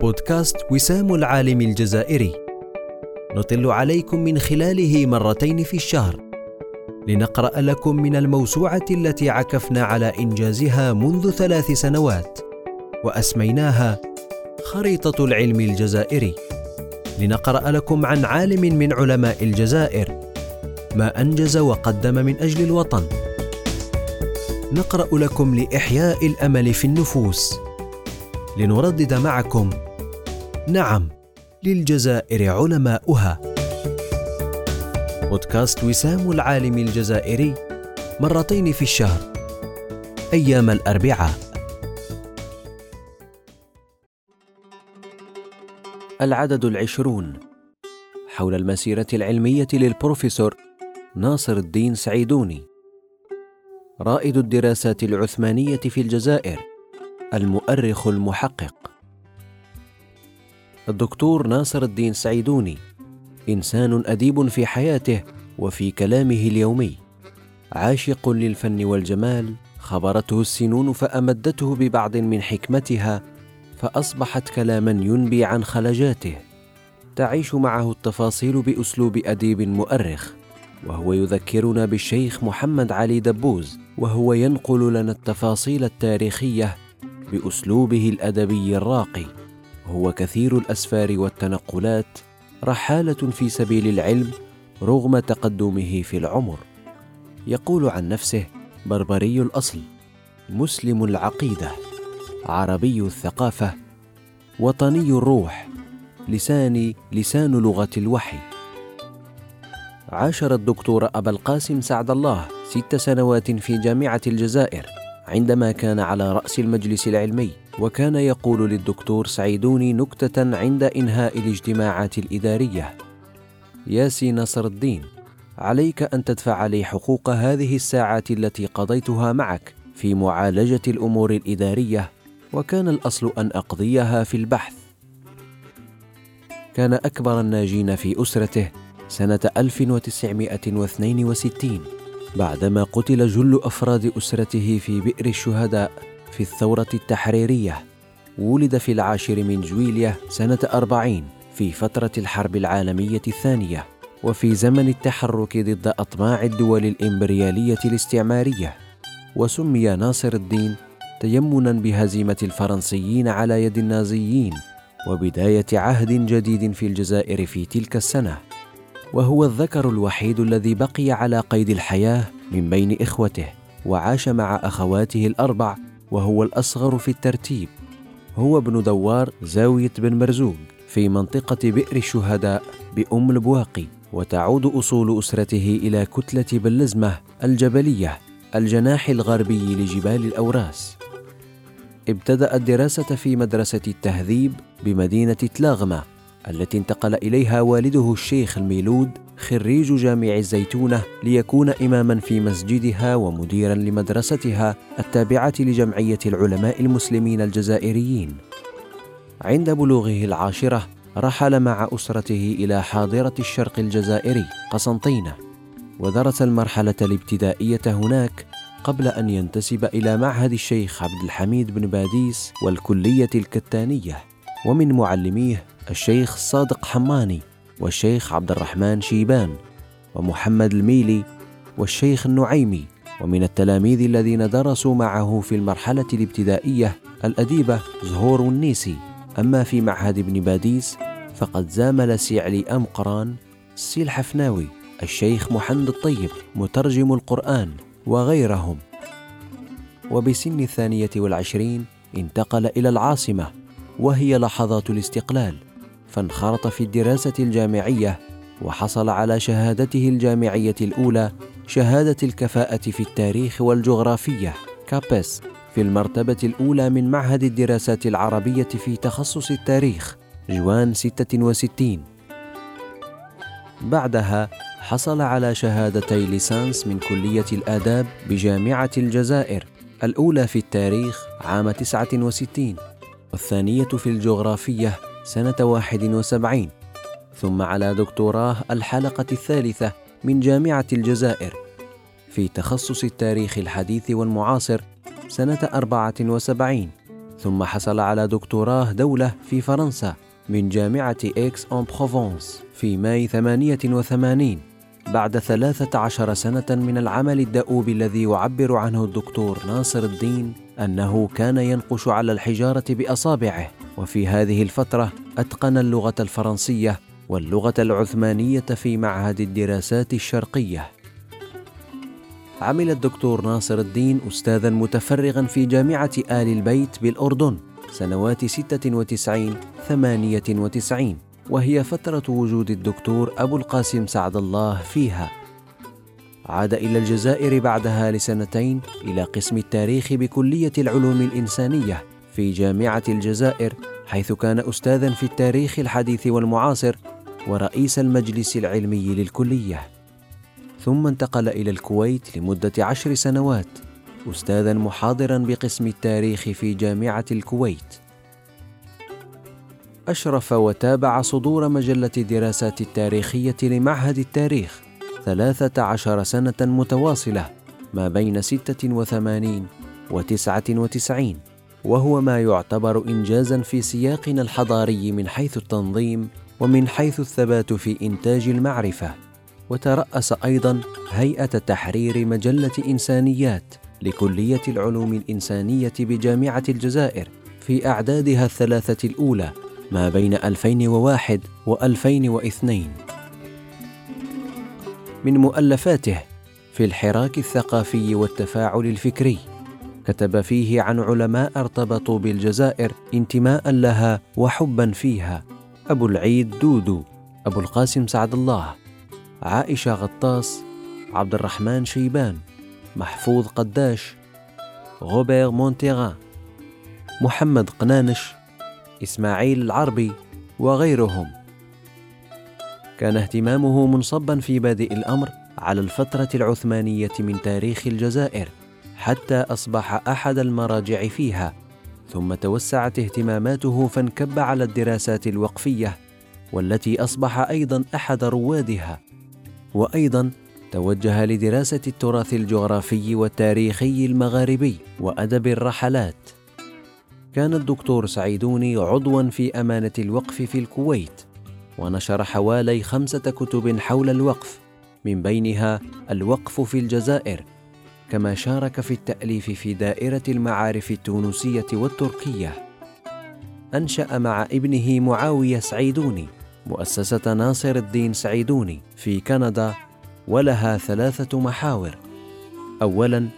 بودكاست وسام العالم الجزائري. نطل عليكم من خلاله مرتين في الشهر. لنقرأ لكم من الموسوعة التي عكفنا على إنجازها منذ ثلاث سنوات وأسميناها خريطة العلم الجزائري. لنقرأ لكم عن عالم من علماء الجزائر ما أنجز وقدم من أجل الوطن. نقرأ لكم لإحياء الأمل في النفوس. لنردد معكم نعم للجزائر علماؤها. بودكاست وسام العالم الجزائري مرتين في الشهر أيام الأربعاء. العدد العشرون. حول المسيرة العلمية للبروفيسور ناصر الدين سعيدوني. رائد الدراسات العثمانية في الجزائر المؤرخ المحقق. الدكتور ناصر الدين سعيدوني إنسان أديب في حياته وفي كلامه اليومي. عاشق للفن والجمال خبرته السنون فأمدته ببعض من حكمتها فأصبحت كلاما ينبي عن خلجاته. تعيش معه التفاصيل بأسلوب أديب مؤرخ وهو يذكرنا بالشيخ محمد علي دبوز وهو ينقل لنا التفاصيل التاريخية بأسلوبه الأدبي الراقي. هو كثير الأسفار والتنقلات رحالة في سبيل العلم رغم تقدمه في العمر. يقول عن نفسه بربري الأصل مسلم العقيدة عربي الثقافة وطني الروح لساني لسان لغة الوحي. عاشر الدكتور أبا القاسم سعد الله ست سنوات في جامعة الجزائر عندما كان على رأس المجلس العلمي. وكان يقول للدكتور سعيدوني نكتة عند إنهاء الاجتماعات الإدارية. ياسي نصر الدين عليك أن تدفع لي حقوق هذه الساعات التي قضيتها معك في معالجة الأمور الإدارية وكان الأصل أن أقضيها في البحث. كان أكبر الناجين في أسرته سنة 1962 بعدما قتل جل أفراد أسرته في بئر الشهداء. في الثورة التحريرية. ولد في العاشر من جويلية سنة أربعين في فترة الحرب العالمية الثانية وفي زمن التحرك ضد أطماع الدول الإمبريالية الاستعمارية. وسمي ناصر الدين تيمنا بهزيمة الفرنسيين على يد النازيين وبداية عهد جديد في الجزائر في تلك السنة. وهو الذكر الوحيد الذي بقي على قيد الحياة من بين إخوته وعاش مع أخواته الأربع وهو الأصغر في الترتيب. هو ابن دوار زاوية بن مرزوق في منطقة بئر الشهداء بأم البواقي وتعود أصول أسرته إلى كتلة بلزمة الجبلية الجناح الغربي لجبال الأوراس. ابتدأ الدراسة في مدرسة التهذيب بمدينة تلاغمة التي انتقل إليها والده الشيخ الميلود خريج جامع الزيتونة ليكون إماما في مسجدها ومديرا لمدرستها التابعة لجمعية العلماء المسلمين الجزائريين. عند بلوغه العاشرة رحل مع أسرته إلى حاضرة الشرق الجزائري قسنطينة. ودرس المرحلة الابتدائية هناك قبل أن ينتسب إلى معهد الشيخ عبد الحميد بن باديس والكلية الكتانية. ومن معلميه الشيخ صادق حماني والشيخ عبد الرحمن شيبان ومحمد الميلي والشيخ النعيمي ومن التلاميذ الذين درسوا معه في المرحلة الابتدائية الأديبة زهور النيسي. أما في معهد ابن باديس فقد زامل سيعلي أم قران سي الحفناوي الشيخ محمد الطيب مترجم القرآن وغيرهم. وبسن الثانية والعشرين انتقل إلى العاصمة وهي لحظات الاستقلال فانخرط في الدراسة الجامعية وحصل على شهادته الجامعية الأولى شهادة الكفاءة في التاريخ والجغرافية كابس في المرتبة الأولى من معهد الدراسات العربية في تخصص التاريخ جوان 66 بعدها حصل على شهادتي ليسانس من كلية الآداب بجامعة الجزائر الأولى في التاريخ عام 69 والثانية في الجغرافية سنة واحد وسبعين ثم على دكتوراه الحلقة الثالثة من جامعة الجزائر. في تخصص التاريخ الحديث والمعاصر سنة أربعة وسبعين ثم حصل على دكتوراه دولة في فرنسا من جامعة إكس أون بروفونس في ماي 88 بعد 13 سنة من العمل الدؤوب الذي يعبر عنه الدكتور ناصر الدين أنه كان ينقش على الحجارة بأصابعه وفي هذه الفترة أتقن اللغة الفرنسية واللغة العثمانية في معهد الدراسات الشرقية. عمل الدكتور ناصر الدين أستاذا متفرغا في جامعة آل البيت بالأردن سنوات 96 98 وهي فترة وجود الدكتور أبو القاسم سعد الله فيها. عاد إلى الجزائر بعدها لسنتين إلى قسم التاريخ بكلية العلوم الإنسانية في جامعة الجزائر حيث كان أستاذا في التاريخ الحديث والمعاصر ورئيس المجلس العلمي للكلية. ثم انتقل إلى الكويت لمدة عشر سنوات استاذا محاضرا بقسم التاريخ في جامعة الكويت. أشرف وتابع صدور مجلة دراسات التاريخية لمعهد التاريخ. ثلاثة عشر سنة متواصلة ما بين ستة وثمانين وتسعة وتسعين وهو ما يعتبر انجازا في سياقنا الحضاري من حيث التنظيم ومن حيث الثبات في إنتاج المعرفة. وترأس أيضا هيئة تحرير مجلة إنسانيات لكلية العلوم الإنسانية بجامعة الجزائر في أعدادها الثلاثة الأولى ما بين 2001 و2002 من مؤلفاته في الحراك الثقافي والتفاعل الفكري. كتب فيه عن علماء ارتبطوا بالجزائر انتماء لها وحبا فيها. أبو العيد دودو أبو القاسم سعد الله عائشة غطاس عبد الرحمن شيبان محفوظ قداش غوبير مونتيغان محمد قنانش إسماعيل العربي وغيرهم. كان اهتمامه منصبا في بادئ الأمر على الفترة العثمانية من تاريخ الجزائر حتى أصبح أحد المراجع فيها. ثم توسعت اهتماماته فانكب على الدراسات الوقفية والتي أصبح أيضا أحد روادها. وأيضا توجه لدراسة التراث الجغرافي والتاريخي المغاربي وأدب الرحلات. كان الدكتور سعيدوني عضوا في أمانة الوقف في الكويت. ونشر حوالي خمسة كتب حول الوقف من بينها الوقف في الجزائر كما شارك في التأليف في دائرة المعارف التونسية والتركية. أنشأ مع ابنه معاوية سعيدوني مؤسسة ناصر الدين سعيدوني في كندا ولها ثلاثة محاور. أولاً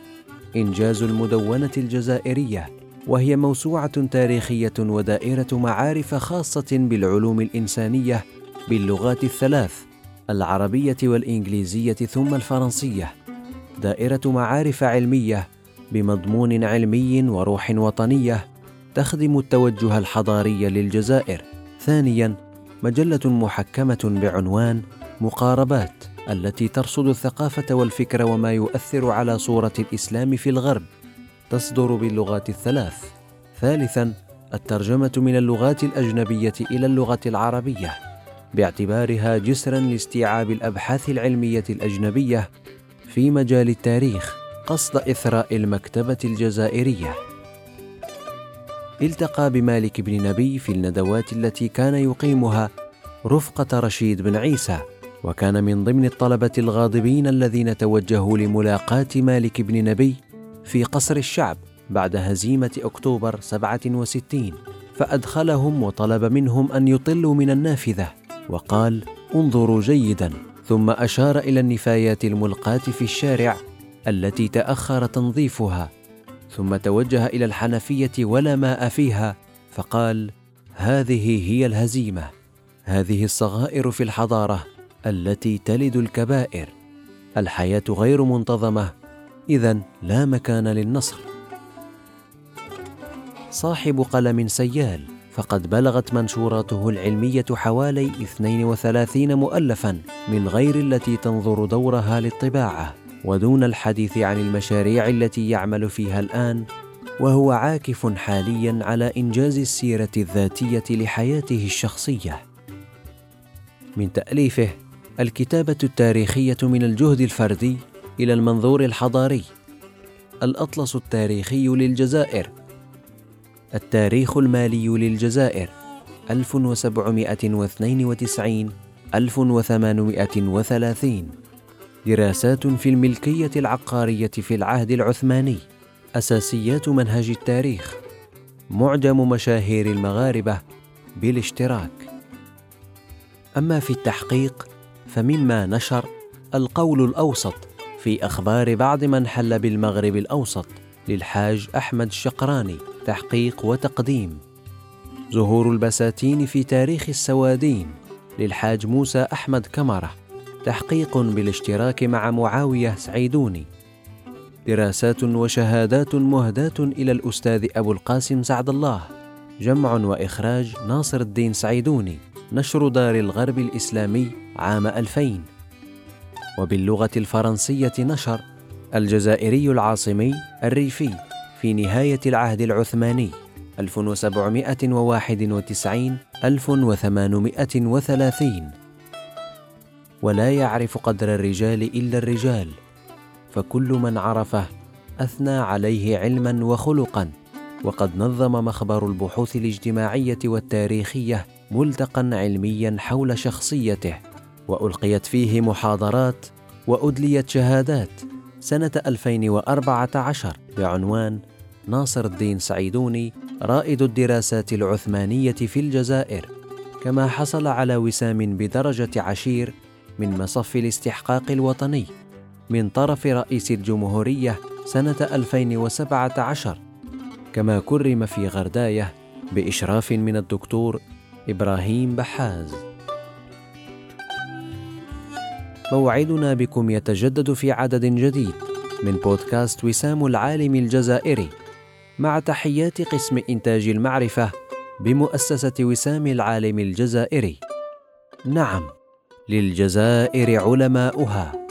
إنجاز المدونة الجزائرية وهي موسوعة تاريخية ودائرة معارف خاصة بالعلوم الإنسانية باللغات الثلاث العربية والإنجليزية ثم الفرنسية. دائرة معارف علمية بمضمون علمي وروح وطنية تخدم التوجه الحضاري للجزائر. ثانيا مجلة محكمة بعنوان مقاربات التي ترصد الثقافة والفكر وما يؤثر على صورة الإسلام في الغرب. تصدر باللغات الثلاث ثالثا الترجمة من اللغات الأجنبية إلى اللغة العربية باعتبارها جسرا لاستيعاب الأبحاث العلمية الأجنبية في مجال التاريخ قصد إثراء المكتبة الجزائرية. التقى بمالك بن نبي في الندوات التي كان يقيمها رفقة رشيد بن عيسى، وكان من ضمن الطلبة الغاضبين الذين توجهوا لملاقاة مالك بن نبي في قصر الشعب بعد هزيمة أكتوبر 67 فأدخلهم وطلب منهم أن يطلوا من النافذة وقال انظروا جيدا. ثم أشار إلى النفايات الملقاة في الشارع التي تأخر تنظيفها. ثم توجه إلى الحنفية ولا ماء فيها فقال هذه هي الهزيمة. هذه الصغائر في الحضارة التي تلد الكبائر. الحياة غير منتظمة اذا لا مكان للنصر. صاحب قلم سيال فقد بلغت منشوراته العلمية حوالي 32 مؤلفا من غير التي تنظر دورها للطباعة ودون الحديث عن المشاريع التي يعمل فيها الآن وهو عاكف حاليا على إنجاز السيرة الذاتية لحياته الشخصية. من تأليفه الكتابة التاريخية من الجهد الفردي إلى المنظور الحضاري. الأطلس التاريخي للجزائر. التاريخ المالي للجزائر. 1792 1830 دراسات في الملكية العقارية في العهد العثماني. أساسيات منهج التاريخ. معجم مشاهير المغاربة بالاشتراك. أما في التحقيق فمما نشر القول الأوسط في أخبار بعض من حل بالمغرب الأوسط للحاج أحمد الشقراني تحقيق وتقديم. ظهور البساتين في تاريخ السوادين للحاج موسى أحمد كمرة تحقيق بالاشتراك مع معاوية سعيدوني. دراسات وشهادات مهداة إلى الأستاذ أبو القاسم سعد الله. جمع وإخراج ناصر الدين سعيدوني نشر دار الغرب الإسلامي عام 2000 وباللغة الفرنسية نشر الجزائري العاصمي الريفي في نهاية العهد العثماني 1791 1830 ولا يعرف قدر الرجال إلا الرجال فكل من عرفه أثنى عليه علما وخلقا. وقد نظم مخبر البحوث الاجتماعية والتاريخية ملتقا علميا حول شخصيته. وألقيت فيه محاضرات وأدليت شهادات سنة 2014 بعنوان ناصر الدين سعيدوني رائد الدراسات العثمانية في الجزائر كما حصل على وسام بدرجة عشير من مصف الاستحقاق الوطني من طرف رئيس الجمهورية سنة 2017 كما كرم في غرداية بإشراف من الدكتور إبراهيم بحاز. موعدنا بكم يتجدد في عدد جديد من بودكاست وسام العالم الجزائري. مع تحيات قسم إنتاج المعرفة بمؤسسة وسام العالم الجزائري. نعم للجزائر علماؤها.